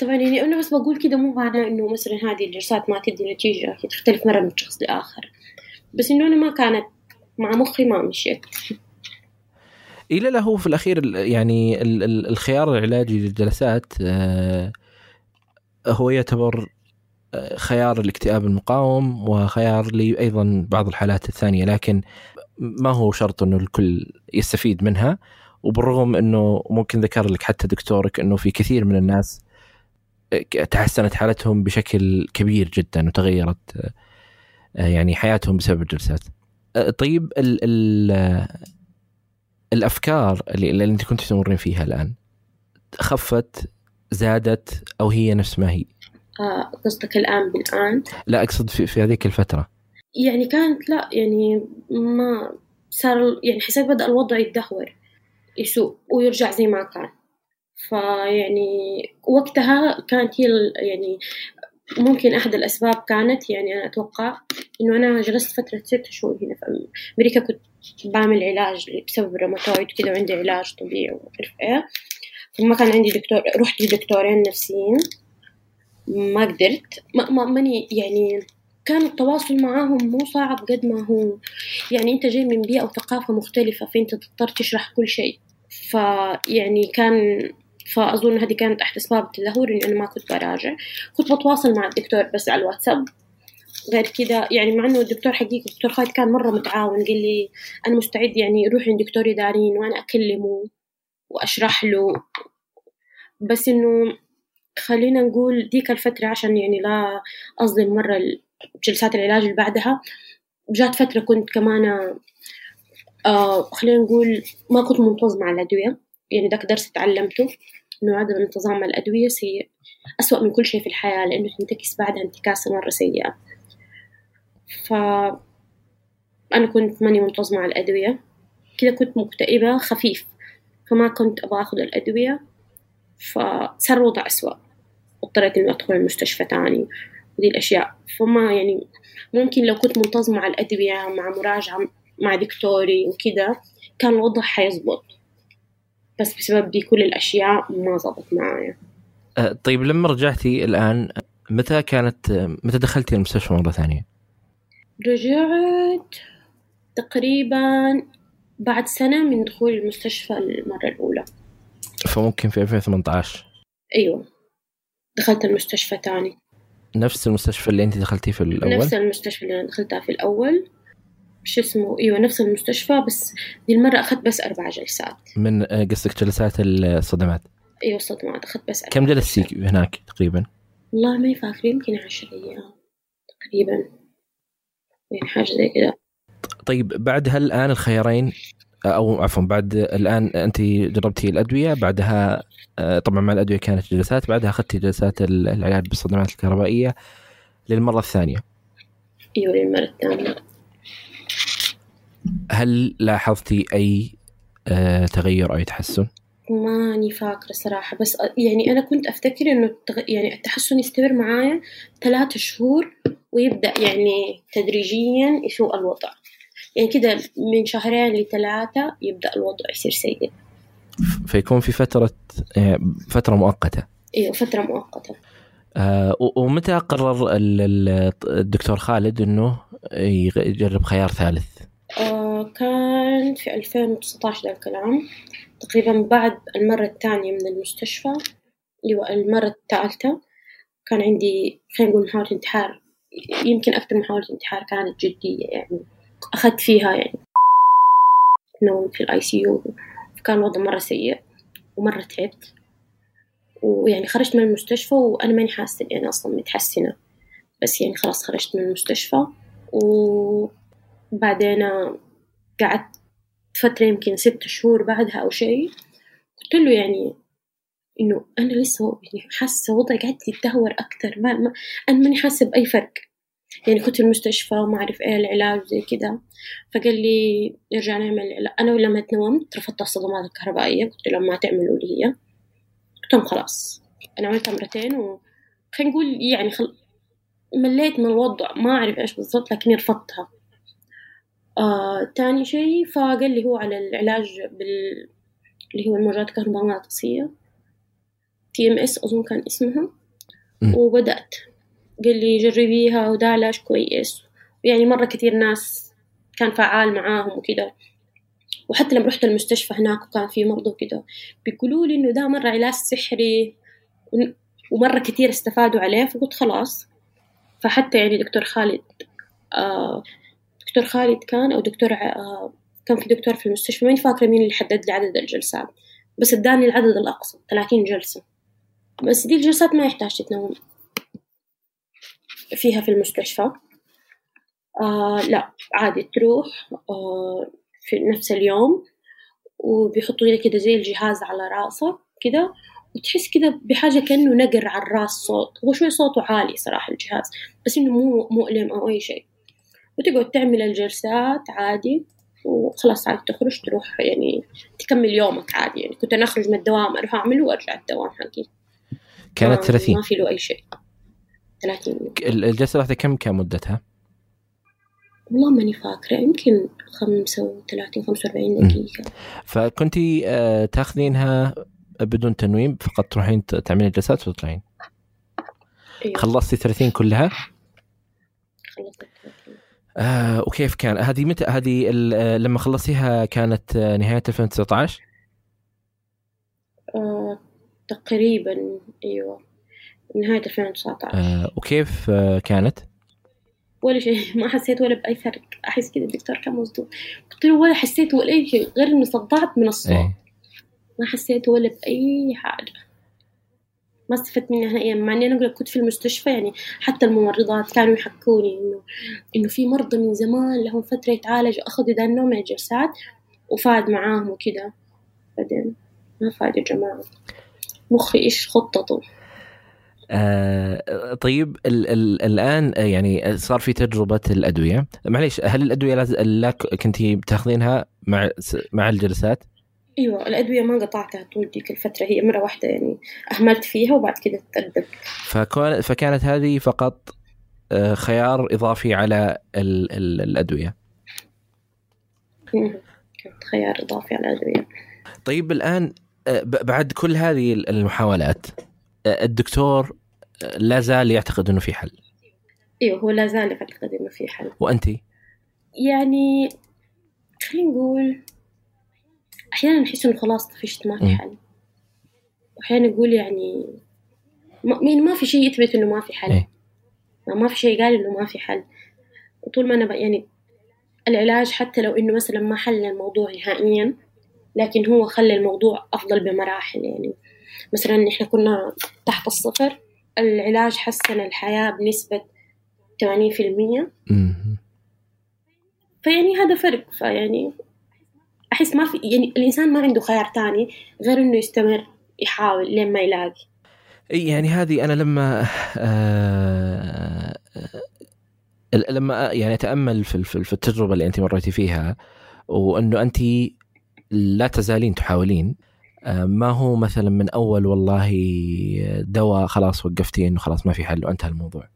طبعا يعني أنا بس بقول كده مو معناه إنه مثلا هذه الجلسات ما تدي نتيجة تختلف مرة من شخص لآخر. بس إنه أنا ما كانت مع مخي ما مشيت. إلى له في الأخير يعني الخيار العلاجي للجلسات آه، هو يعتبر آه، خيار الاكتئاب المقاوم وخيار لي أيضا بعض الحالات الثانية لكن ما هو شرط أنه الكل يستفيد منها. وبالرغم أنه ممكن ذكر لك حتى دكتورك أنه في كثير من الناس تحسنت حالتهم بشكل كبير جدا وتغيرت يعني حياتهم بسبب الجلسات. طيب ال ال الأفكار اللي, اللي أنت كنت تمرين فيها الآن خفت زادت أو هي نفس ما هي؟ آه، قصدك الآن بالآن؟ لا أقصد في, في هذيك الفترة. يعني كانت لا يعني ما صار يعني حسيت بدأ الوضع يتدهور يسوء ويرجع زي ما كان. فيعني وقتها كانت هي يعني ممكن أحد الأسباب كانت يعني أنا أتوقع إنه أنا جلست فترة ست شهور هنا في أمريكا كنت بعمل علاج بسبب الروماتويد كده وعندي علاج طبيعي وعارف إيه. فما كان عندي دكتور رحت لدكتورين نفسيين. ما قدرت. ما, ما ماني يعني كان التواصل معاهم مو صعب قد ما هو. يعني أنت جاي من بيئة وثقافة مختلفة فأنت تضطر تشرح كل شيء. فيعني كان فأظن هذه كانت أحد أسباب التدهور إني أنا ما كنت براجع. كنت بتواصل مع الدكتور بس على الواتساب. غير كذا يعني مع إنه الدكتور حقيقي الدكتور خالد كان مرة متعاون قال لي أنا مستعد يعني روح عند دكتور دارين وأنا أكلمه وأشرح له. بس إنه خلينا نقول ديك الفترة عشان يعني لا أظلم مرة جلسات العلاج اللي بعدها جات فترة كنت كمان آه خلينا نقول ما كنت منتظمة على الأدوية. يعني ذاك درس تعلمته إنه عدم الانتظام مع الأدوية سيء أسوأ من كل شيء في الحياة لأنه تنتكس بعدها انتكاسة مرة سيئة. ف أنا كنت ماني منتظمة على الأدوية. كذا كنت مكتئبة خفيف. فما كنت أبغى أخذ الأدوية. فصار الوضع أسوأ. اضطريت إني أدخل المستشفى تاني. ودي الأشياء. فما يعني ممكن لو كنت منتظمة على الأدوية مع مراجعة مع دكتوري وكذا كان الوضع حيزبط. بس بسبب دي كل الأشياء ما زبط معايا. أه، طيب لما رجعتي الآن متى كانت متى دخلتي المستشفى مرة ثانية؟ رجعت تقريبا بعد سنة من دخول المستشفى المرة الأولى. فممكن في 2018 أيوة. دخلت المستشفى تاني. نفس المستشفى اللي أنت دخلتيه في الأول؟ نفس المستشفى اللي أنا دخلتها في الأول. شو اسمه إيوه نفس المستشفى بس دي المرة أخذت بس أربع جلسات. من آه، قصدك جلسات الصدمات؟ إيوه الصدمات أخذت بس أربع كم جلستي هناك تقريبا؟ والله ما فاكر يمكن عشر أيام تقريبا. يعني حاجة زي كذا. طيب بعد هل الان الخيارين أو عفوا بعد الآن أنت جربتي الأدوية بعدها آه، طبعا مع الأدوية كانت جلسات بعدها أخذتي جلسات العلاج بالصدمات الكهربائية للمرة الثانية. إيوه للمرة الثانية. هل لاحظتي أي آه تغير أو تحسن؟ ماني فاكرة صراحة بس يعني أنا كنت أفتكر إنه يعني التحسن يستمر معايا ثلاثة شهور ويبدأ يعني تدريجيا يسوء الوضع يعني كده من شهرين لثلاثة يبدأ الوضع يصير سيء فيكون في فترة آه، فترة مؤقتة إيوه فترة مؤقتة آه ومتى قرر الدكتور خالد إنه يجرب خيار ثالث؟ آه كان في 2019 ذا الكلام تقريبا بعد المرة الثانية من المستشفى اللي المرة الثالثة كان عندي خلينا نقول محاولة انتحار يمكن أكثر محاولة انتحار كانت جدية يعني أخذت فيها يعني. نوم في ال ICU كان الوضع مرة سيء ومرة تعبت ويعني خرجت من المستشفى وأنا ماني حاسة إني أنا أصلا متحسنة بس يعني خلاص خرجت من المستشفى وبعدين قعدت فترة يمكن ست شهور بعدها أو شيء قلت له يعني إنه أنا لسه يعني حاسة وضعي قاعد يتدهور أكثر ما, ما أنا ماني حاسة بأي فرق. يعني كنت في المستشفى وما أعرف إيه العلاج وزي كذا فقال لي نرجع نعمل علاج أنا لما تنومت رفضت الصدمات الكهربائية قلت لهم ما تعملوا لي هي. قلت لهم خلاص. أنا عملتها مرتين و نقول يعني خل... مليت من الوضع ما أعرف إيش بالضبط لكني رفضتها. آه، تاني شيء فقال لي هو على العلاج بال اللي هو الموجات الكهرومغناطيسية TMS أظن كان اسمها. وبدأت. قال لي جربيها وده علاج كويس. يعني مرة كثير ناس كان فعال معاهم وكده. وحتى لما رحت المستشفى هناك وكان في مرضى وكده. بيقولوا لي إنه ده مرة علاج سحري ومرة كثير استفادوا عليه فقلت خلاص. فحتى يعني دكتور خالد آه دكتور خالد كان أو دكتور آه كان في دكتور في المستشفى ماني فاكرة مين اللي حدد لي عدد الجلسات بس اداني العدد الأقصى 30 جلسة. بس دي الجلسات ما يحتاج تتنوم فيها في المستشفى. آه لا عادي تروح آه في نفس اليوم وبيحطوا لك كده زي الجهاز على راسك كده وتحس كده بحاجة كأنه نقر على الراس صوت هو شوي صوته عالي صراحة الجهاز بس إنه مو مؤلم أو أي شيء. وتقعد تعمل الجلسات عادي وخلاص عاد تخرج تروح يعني تكمل يومك عادي. يعني كنت أنا أخرج من الدوام أروح أعمله وأرجع الدوام حقي. كانت 30 ما في له أي شيء. 30 الجلسة الواحدة كم كان مدتها؟ والله ماني فاكرة. يمكن 35 45 دقيقة. فكنتي آه تاخذينها بدون تنويم؟ فقط تروحين تعملين جلسات وتطلعين. أيوة. خلصتي 30 كلها؟ خلصت. 30 آه وكيف كان؟ هذه متى؟ هذه لما خلصتيها كانت نهاية 2019 آه تقريبا أيوه. نهاية 2019 آه وكيف آه كانت؟ ولا شيء ما حسيت ولا بأي فرق. أحس كذا الدكتور كان مصدوم. قلت له ولا حسيت ولا أي شيء غير إني صدعت من الصوت. إيه. ما حسيت ولا بأي حاجة. ما استفدت منها نهائيا مع إني أنا كنت في المستشفى يعني حتى الممرضات كانوا يحكوني انه إنه في مرضى من زمان لهم فترة يتعالجوا أخذوا ذا النوع من الجلسات وفاد معاهم وكذا بعدين ما فاد يا جماعة. مخي إيش خطته آه طيب ال ال الآن يعني صار في تجربة الأدوية. معليش هل الأدوية لا كنتي بتاخذينها مع مع الجلسات؟ إيوه الادويه ما قطعتها طول ديك الفترة هي مرة واحدة يعني أهملت فيها وبعد كده تأدب فكون فكانت هذه فقط آه، خيار إضافي على ال ال الأدوية. كانت خيار إضافي على الأدوية. طيب الآن آه، بعد كل هذه المحاولات آه، الدكتور لا زال يعتقد إنه في حل. إيوه هو لا زال يعتقد إنه في حل. وانت؟ يعني خلينا نقول أحيانا نحس إنه خلاص طفشت ما في حل. وأحيانا نقول يعني ما, ما في شيء يثبت إنه ما في حل. إيه؟ ما في شيء قال إنه ما في حل. وطول ما أنا يعني العلاج حتى لو إنه مثلا ما حل الموضوع نهائيا لكن هو خلى الموضوع أفضل بمراحل يعني مثلا إحنا كنا تحت الصفر العلاج حسن الحياة بنسبة 80% فيعني هذا فرق فيعني أحس ما في يعني الإنسان ما عنده خيار تاني غير إنه يستمر يحاول لين ما يلاقي. يعني هذه أنا لما آه لما يعني أتأمل في في التجربة اللي أنت مريتي فيها وأنه أنت لا تزالين تحاولين آه ما هو مثلا من أول والله دواء خلاص وقفتي إنه خلاص ما في حل وانتهى الموضوع.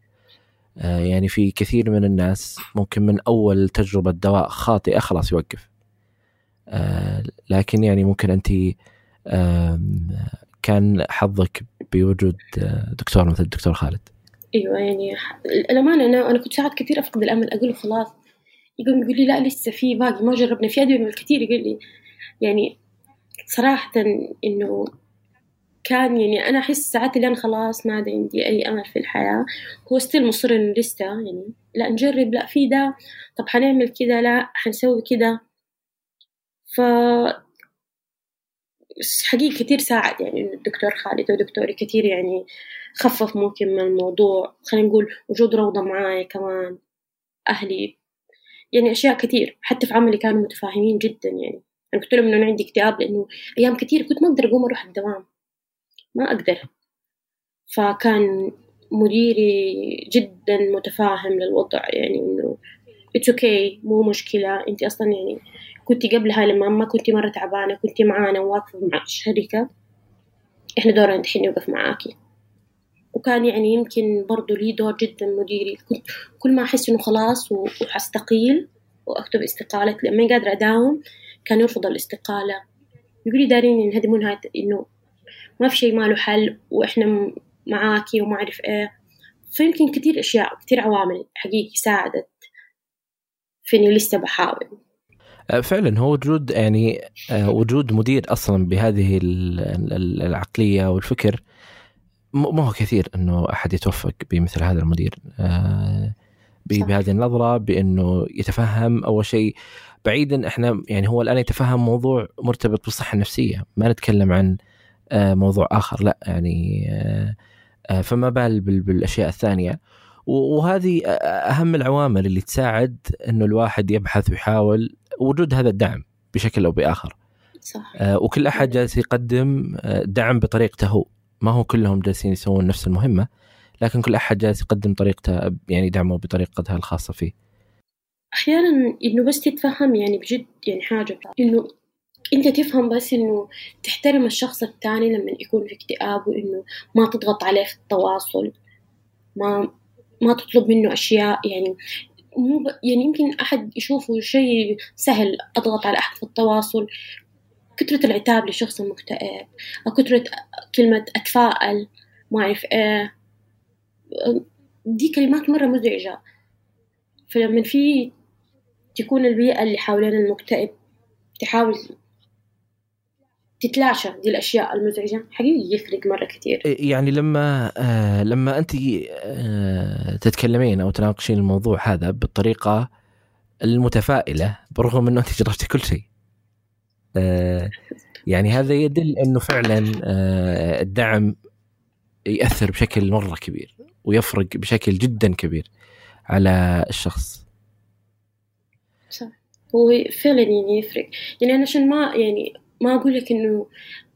آه يعني في كثير من الناس ممكن من أول تجربة دواء خاطئة خلاص يوقف. آه، لكن يعني ممكن انت كان حظك بوجود آه، دكتور مثل الدكتور خالد. أيوه يعني الأمانة أنا أنا كنت ساعات كثير أفقد الأمل أقول خلاص. يقوم يقول لي لا لسه في باقي ما جربنا في أدوية الكثير. يقول لي يعني صراحة إنه كان يعني أنا أحس ساعات اللي أنا خلاص ما عندي أي أمل في الحياة. هو ستيل مصر إنه لسه يعني لا نجرب لا في ده. طب حنعمل كده لا حنسوي كده. ف حقيقي كثير ساعد يعني الدكتور خالد ودكتوري كثير يعني خفف ممكن من الموضوع خلينا نقول وجود روضة معايا كمان أهلي يعني أشياء كثير حتى في عملي كانوا متفاهمين جدا يعني. أنا قلت لهم إنه أنا عندي اكتئاب لأنه أيام كثير كنت ما أقدر أقوم أروح الدوام ما أقدر. فكان مديري جدا متفاهم للوضع يعني إنه it's okay okay, مو مشكلة انت أصلا يعني كنت قبلها لما ما كنت مرة تعبانة كنت معانا وواقفة مع الشركة إحنا دورنا دحين نوقف معاكي. وكان يعني يمكن برضو لي دور جدا مديري كنت كل ما أحس إنه خلاص وحستقيل وأكتب استقالة لما قادرة أداوم كان يرفض الاستقالة. يقولي دارين ينهدمون هذا إنه ما في شيء ما له حل وإحنا معاكي وما أعرف إيه. فيمكن كثير أشياء كثير عوامل حقيقي ساعدت في إني لسه بحاول. فعلا هو وجود يعني أه، وجود مدير أصلا بهذه العقلية والفكر ما هو كثير إنه أحد يتوفق بمثل هذا المدير. أه، بهذه النظرة بإنه يتفهم أول شيء بعيدا إحنا يعني هو الآن يتفهم موضوع مرتبط بالصحة النفسية ما نتكلم عن موضوع آخر لا يعني فما بال بالأشياء الثانية. وهذه أهم العوامل اللي تساعد إنه الواحد يبحث ويحاول وجود هذا الدعم بشكل أو بآخر. صح. آه وكل أحد جالس يقدم دعم بطريقته هو. ما هو كلهم جالسين يسوون نفس المهمة لكن كل أحد جالس يقدم طريقته يعني دعمه بطريقتها الخاصة فيه. أحيانا إنه بس تتفهم يعني بجد يعني حاجة. إنه أنت تفهم بس إنه تحترم الشخص الثاني لما يكون في اكتئاب وإنه ما تضغط عليه في التواصل. ما ما تطلب منه أشياء يعني مو. يعني يمكن أحد يشوفه شيء سهل أضغط على أحد في التواصل كثرة العتاب لشخص مكتئب أو كثرة كلمة أتفائل ما أعرف إيه دي كلمات مرة مزعجة فلما في تكون البيئة اللي حوالين المكتئب تحاول تتلاشى دي الأشياء المزعجة. حقيقي يفرق مرة كثير يعني لما آه لما أنت آه تتكلمين أو تناقشين الموضوع هذا بالطريقة المتفائلة برغم إنه أنت جربتي كل شيء. آه يعني هذا يدل إنه فعلا آه الدعم يأثر بشكل مرة كبير ويفرق بشكل جدا كبير على الشخص. صح. هو فعلا يعني يفرق. يعني أنا عشان ما يعني ما أقول لك إنه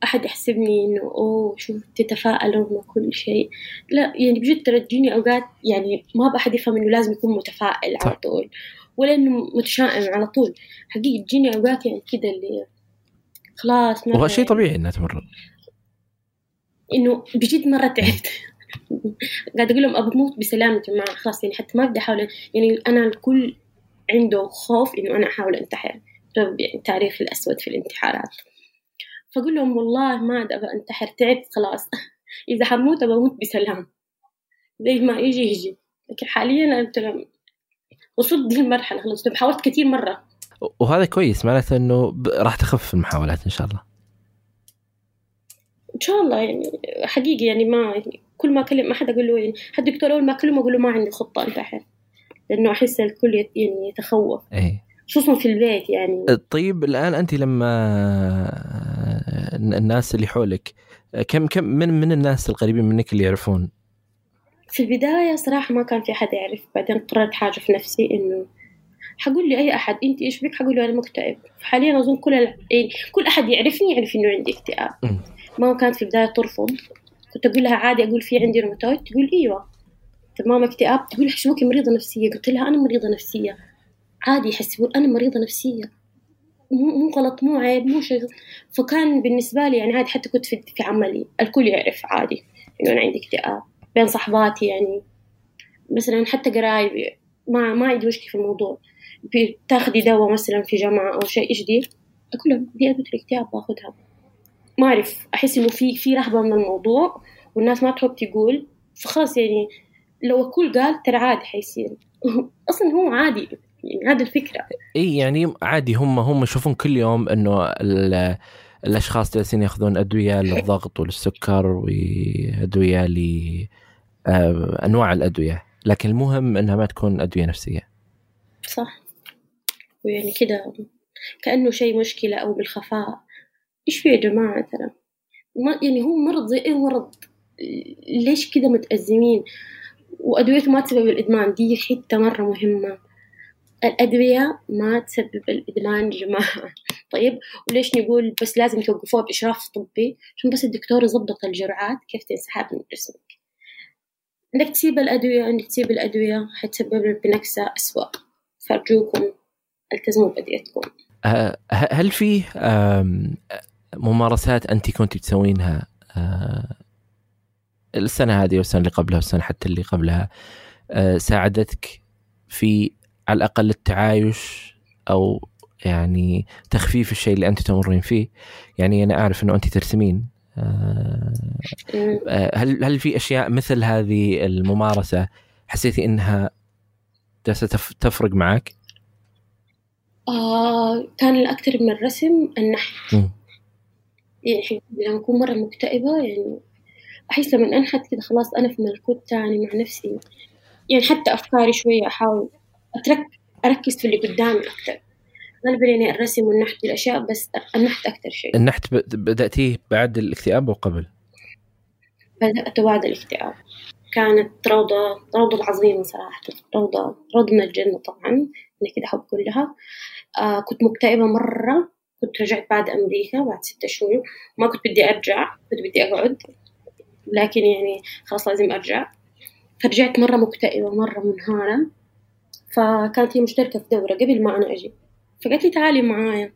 أحد يحسبني إنه أوه شوف تتفائل رغم كل شيء. لا يعني بجد ترى تجيني أوقات يعني ما بأحد يفهم إنه لازم يكون متفائل على طول ولا إنه متشائم على طول. حقيقة تجيني أوقات يعني كذا اللي خلاص وهذا شيء طبيعي إنها تمر. إنه بجد مرة تعبت. قاعد أقول لهم أبى أموت بسلام يا جماعة خلاص يعني حتى ما بدي أحاول يعني أنا الكل عنده خوف إنه أنا أحاول أنتحر بسبب يعني التاريخ الأسود في الانتحارات. فأقول لهم والله ما أبغى أنتحر تعبت خلاص. إذا حموت أبغى أموت بسلام. زي ما يجي يجي. لكن حاليا أنا وصلت دي المرحلة خلاص. حاولت كثير مرة. وهذا كويس معناته إنه راح تخف المحاولات إن شاء الله. إن شاء الله يعني حقيقي يعني ما يعني كل ما أكلم أحد أقول له يعني حد دكتور أول ما أكلمه أقول له ما عندي خطة انتحر لأنه أحس الكل يعني يتخوف. إيه. خصوصا في البيت يعني؟ طيب الآن أنت لما الناس اللي حولك كم كم من من الناس القريبين منك اللي يعرفون؟ في البداية صراحة ما كان في أحد يعرف بعدين قررت حاجة في نفسي إنه حقول لي أي أحد أنت إيش بك؟ حقول له أنا مكتئب. حاليا أظن كل ال... يعني كل أحد يعرفني يعرف إنه عندي اكتئاب. ماما كانت في البداية ترفض. كنت أقول لها عادي أقول في عندي روماتويد تقول إيوه. طب ماما اكتئاب. تقول حسبوكي مريضة نفسية؟ قلت لها أنا مريضة نفسية. عادي يحسبون أنا مريضة نفسية. مو مو غلط مو عيب مو شيء فكان بالنسبة لي يعني عادي حتى كنت في, في عملي الكل يعرف عادي إنه أنا عندي اكتئاب. بين صحباتي يعني مثلا حتى قرايبي ما ما عندي مشكلة في الموضوع. تاخذي دواء مثلا في جامعة أو شيء إيش دي أقول لهم دي أدوية الاكتئاب باخذها. ما أعرف أحس إنه في في رهبة من الموضوع والناس ما تحب تقول. فخلاص يعني لو الكل قال ترى عادي حيصير. أصلا هو عادي. يعني هذه الفكرة. إي يعني عادي هم هم يشوفون كل يوم إنه الأشخاص جالسين ياخذون أدوية للضغط وللسكر وأدوية ل آه، أنواع الأدوية لكن المهم إنها ما تكون أدوية نفسية. صح. ويعني كده كأنه شيء مشكلة أو بالخفاء. إيش في يا جماعة ترى ما يعني هو مرض زي أي مرض. ليش كده متأزمين؟ وأدويته ما تسبب الإدمان؟ دي حتة مرة مهمة. الأدوية ما تسبب الإدمان جماعة. طيب وليش نقول بس لازم توقفوها بإشراف طبي؟ عشان بس الدكتور يضبط الجرعات كيف تنسحب من جسمك. إنك تسيب الأدوية إنك تسيب الأدوية حتسبب بنكسة أسوأ. فأرجوكم التزموا بأدويتكم أه، هل في ممارسات أنت كنت تسوينها أه، السنة هذه والسنة اللي قبلها والسنة حتى اللي قبلها آه، ساعدتك في على الأقل التعايش أو يعني تخفيف الشيء اللي انت تمرين فيه يعني أنا أعرف إنه انت ترسمين آه، آه، هل هل في أشياء مثل هذه الممارسة حسيتي إنها جالسة تفرق معك؟ آه كان الأكثر من الرسم النحت م. يعني لما أكون مرة مكتئبة يعني أحس لما أنحت كده خلاص أنا في ملكوت تاني مع نفسي يعني حتى أفكاري شوية أحاول أترك أركز في اللي قدامي أكثر غالبا يعني الرسم والنحت الأشياء بس النحت أكثر شيء. النحت بدأتيه بعد الاكتئاب وقبل؟ بدأت بعد الاكتئاب. كانت روضة روضة عظيمة صراحة روضة روضة من الجنة طبعا أنا كده أحب كلها. آه كنت مكتئبة مرة كنت رجعت بعد أمريكا بعد ستة شهور. ما كنت بدي أرجع كنت بدي أقعد لكن يعني خلاص لازم أرجع. فرجعت مرة مكتئبة مرة منهارة. فكانت هي مشتركة في دورة قبل ما أنا أجي. فقالت لي تعالي معايا.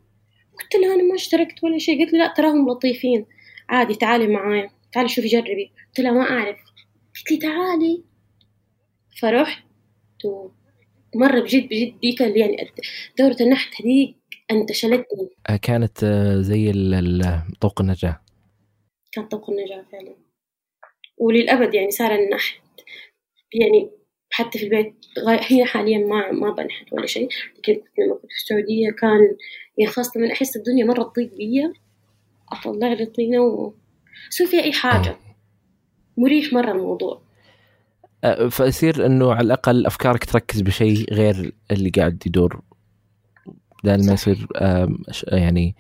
قلت لها أنا ما اشتركت ولا شيء. قالت لي لا تراهم لطيفين. عادي تعالي معايا. تعالي شوفي جربي. قلت لها ما أعرف. قلت لي تعالي. فرحت مرة بجد بجد ديك اللي يعني دورة النحت هذيك انتشلتني. آه، كانت آه، زي طوق النجاة. كان طوق النجاة فعلا. وللأبد يعني صار النحت يعني حتى في البيت هي حاليا ما ما بنحت ولا شيء لكن لما كنت في السعودية كان يعني خاصة لما أحس الدنيا مرة تضيق بيا أطلع لي طينة وأسوي فيها أي حاجة. مريح مرة الموضوع. فيصير إنه على الأقل أفكارك تركز بشيء غير اللي قاعد يدور. بدل ما يصير يعني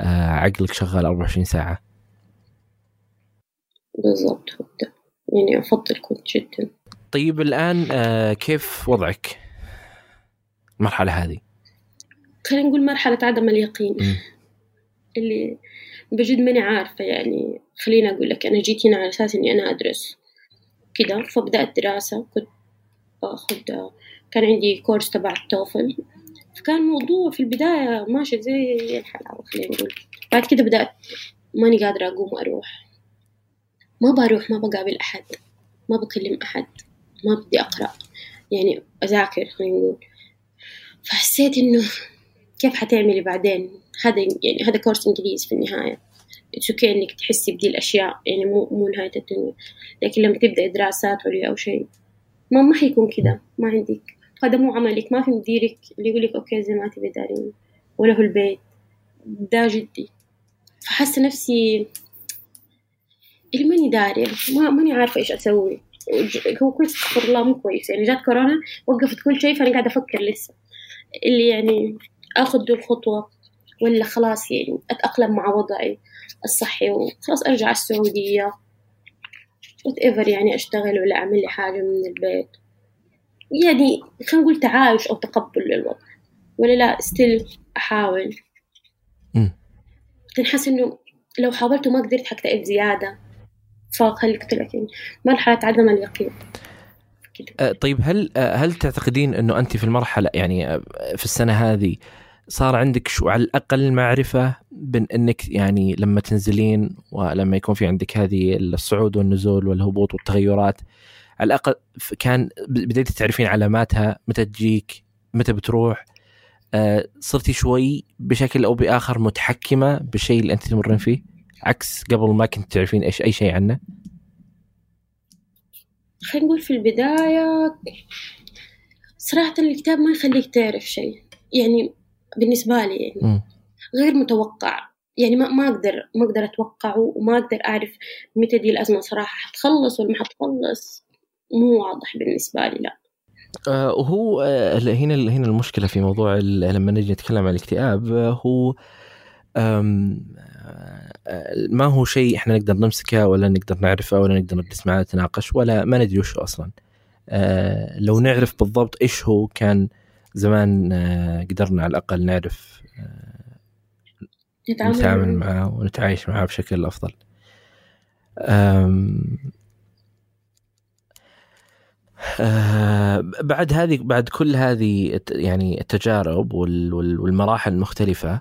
عقلك شغال 24 ساعة. بالضبط يعني أفضل كنت جدا. طيب الآن كيف وضعك؟ المرحلة هذه. خلينا نقول مرحلة عدم اليقين. م. اللي بجد ماني عارفة يعني. خليني أقول لك أنا جيت هنا على أساس إني أنا أدرس كده فبدأت دراسة. كنت باخد كان عندي كورس تبع التوفل. فكان الموضوع في البداية ماشي زي الحلاوة خلينا نقول. بعد كده بدأت ماني قادرة أقوم أروح. ما بروح ما بقابل أحد ما بكلم أحد. ما بدي أقرأ. يعني أذاكر خلينا نقول. فحسيت إنه كيف حتعملي بعدين؟ هذا يعني هذا كورس إنجليزي في النهاية. it's okay إنك تحسي بدي الأشياء يعني مو مو نهاية الدنيا. لكن لما تبدأ دراسات عليا أو شيء ما ما حيكون كذا ما عندك. هذا مو عملك. ما في مديرك اللي يقولك okay زي ما تبي دارين. ولا هو البيت. ده جدي. فحاسة نفسي اللي ماني داري ما ماني عارفة إيش أسوي. هو كويس استغفر الله مو كويس. يعني جات كورونا وقفت كل شيء فأنا قاعدة أفكر لسه. اللي يعني آخذ دو الخطوة ولا خلاص يعني أتأقلم مع وضعي الصحي وخلاص أرجع السعودية. whatever يعني أشتغل ولا أعمل لي حاجة من البيت. يعني خلينا نقول تعايش أو تقبل للوضع. ولا لا still أحاول. لكن حاسة إنه لو حاولت وما قدرت حكتئب زيادة فخليك قلت لك يعني. مرحلة عدم اليقين. أه طيب هل أه هل تعتقدين إنه أنت في المرحلة يعني أه، في السنة هذه صار عندك شو على الأقل معرفة بأن إنك يعني لما تنزلين ولما يكون في عندك هذه الصعود والنزول والهبوط والتغيرات على الأقل كان بديتي تعرفين علاماتها متى تجيك متى بتروح؟ صرتي شوي بشكل أو بآخر متحكمة بالشيء اللي أنت تمرين فيه؟ عكس قبل ما كنت تعرفين إيش أي شيء عنه؟ خلينا نقول في البداية صراحة الكتاب ما يخليك تعرف شيء. يعني بالنسبة لي يعني. م. غير متوقع. يعني ما ما أقدر ما أقدر أتوقعه وما أقدر أعرف متى دي الأزمة صراحة. حتخلص ولا ما حتخلص؟ مو واضح بالنسبة لي لا. آه وهو آه هنا هنا المشكلة في موضوع لما نجي نتكلم عن الاكتئاب آه هو ما هو شيء إحنا نقدر نمسكه ولا نقدر نعرفه ولا نقدر نجلس معاه نتناقش ولا ما ندري وش أصلا. آه لو نعرف بالضبط إيش هو كان زمان آه، قدرنا على الأقل نعرف آه، نتعامل معه. ونتعايش معه بشكل أفضل. آه بعد هذه بعد كل هذه يعني التجارب والمراحل المختلفة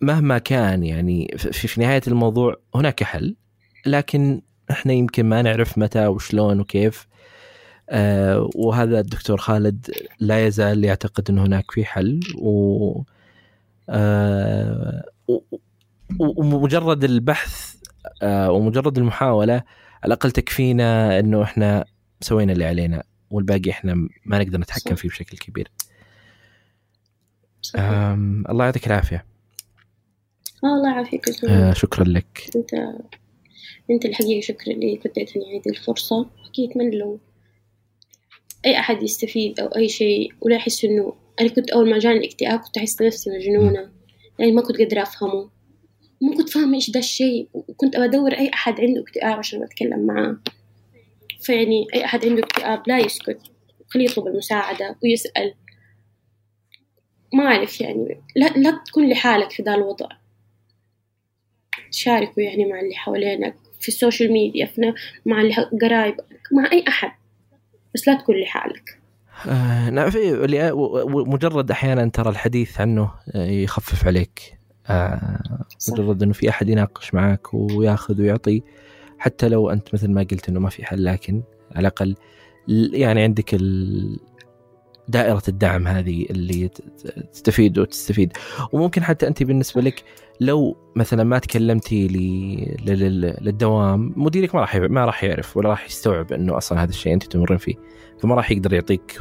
مهما كان يعني في, في نهاية الموضوع هناك حل لكن إحنا يمكن ما نعرف متى وشلون وكيف آه وهذا الدكتور خالد لا يزال يعتقد إن هناك في حل و آه ومجرد البحث آه ومجرد المحاولة على الأقل تكفينا إنه إحنا سوينا اللي علينا والباقي إحنا ما نقدر نتحكم فيه بشكل كبير. الله يعطيك العافية. الله يعافيك آه شكرا لك. انت أنت الحقيقة شكرا لك اديتني هذه الفرصة. حقيقه أتمنى لو أي أحد يستفيد أو أي شيء. ولا يحس إنه أنا كنت أول ما جاني الاكتئاب كنت أحس نفسي مجنونة. يعني ما كنت قادرة أفهمه. ما كنت فاهمة إيش ده الشيء. وكنت أدور أي أحد عنده اكتئاب عشان أتكلم معاه. فيعني أي أحد عنده اكتئاب لا يسكت. خليه يطلب المساعدة ويسأل. ما أعرف يعني. لا, لا تكون لحالك في ذا الوضع. شاركوا يعني مع اللي حوالينك في ال social media في مع اللي قرايبك مع أي أحد. بس لا تكون لحالك آه نعم في مجرد أحيانا ترى الحديث عنه يخفف عليك. آه مجرد إنه في أحد يناقش معك وياخذ ويعطي. حتى لو أنت مثل ما قلت إنه ما في حل لكن على الأقل يعني عندك دائرة الدعم هذه اللي تستفيد وتستفيد. وممكن حتى أنت بالنسبة لك لو مثلا ما تكلمتي للدوام مديرك ما راح ما راح يعرف ولا راح يستوعب إنه أصلا هذا الشيء أنت تمرين فيه. فما راح يقدر يعطيك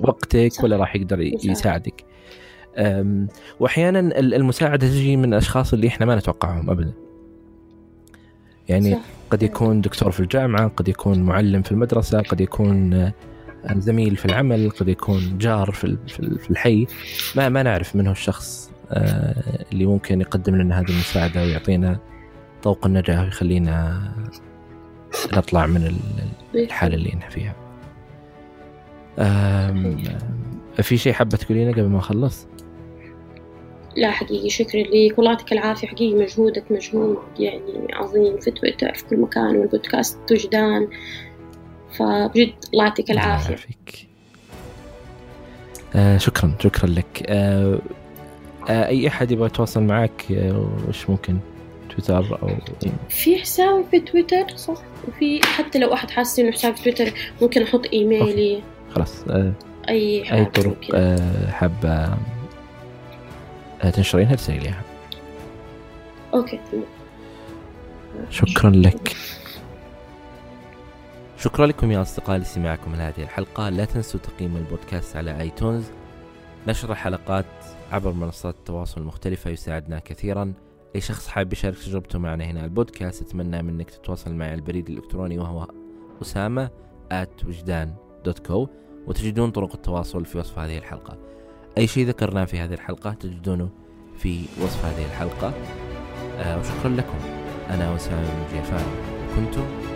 وقتك ولا راح يقدر يساعدك. واحيانا المساعدة تجي من الأشخاص اللي إحنا ما نتوقعهم ابدا. يعني صح. قد يكون دكتور في الجامعة قد يكون معلم في المدرسة قد يكون زميل في العمل قد يكون جار في الحي ما ما نعرف من هو الشخص آه، اللي ممكن يقدم لنا هذه المساعدة ويعطينا طوق النجاة ويخلينا نطلع من الحالة اللي إحنا فيها. في شيء حابة تقولينه قبل ما اخلص؟ لا حقيقي شكرا لك والله يعطيك العافية حقيقي مجهودك مجهود يعني عظيم في تويتر في كل مكان والبودكاست وجدان فبجد الله يعطيك العافية آه شكرا شكرا لك. آه آه أي أحد يبغى يتواصل معك آه وش ممكن؟ تويتر أو في حساب في تويتر صح؟ وفي حتى لو أحد حاسس إنه حساب في تويتر ممكن أحط إيميلي. خلاص. آه أي أي طرق آه حابة تنشرينها لي okay شكرا لك. شكرا لكم يا أصدقائي لسماعكم لهذه الحلقة. لا تنسوا تقييم البودكاست على آيتونز. نشر الحلقات عبر منصات التواصل المختلفة يساعدنا كثيرا. أي شخص حاب يشارك تجربته معنا هنا البودكاست أتمنى منك تتواصل معي على البريد الإلكتروني وهو أسامة at وجدان دوت كو وتجدون طرق التواصل في وصف هذه الحلقة. أي شيء ذكرناه في هذه الحلقة تجدونه في وصف هذه الحلقة. آه وشكرا لكم. أنا وسام جيفان كنتم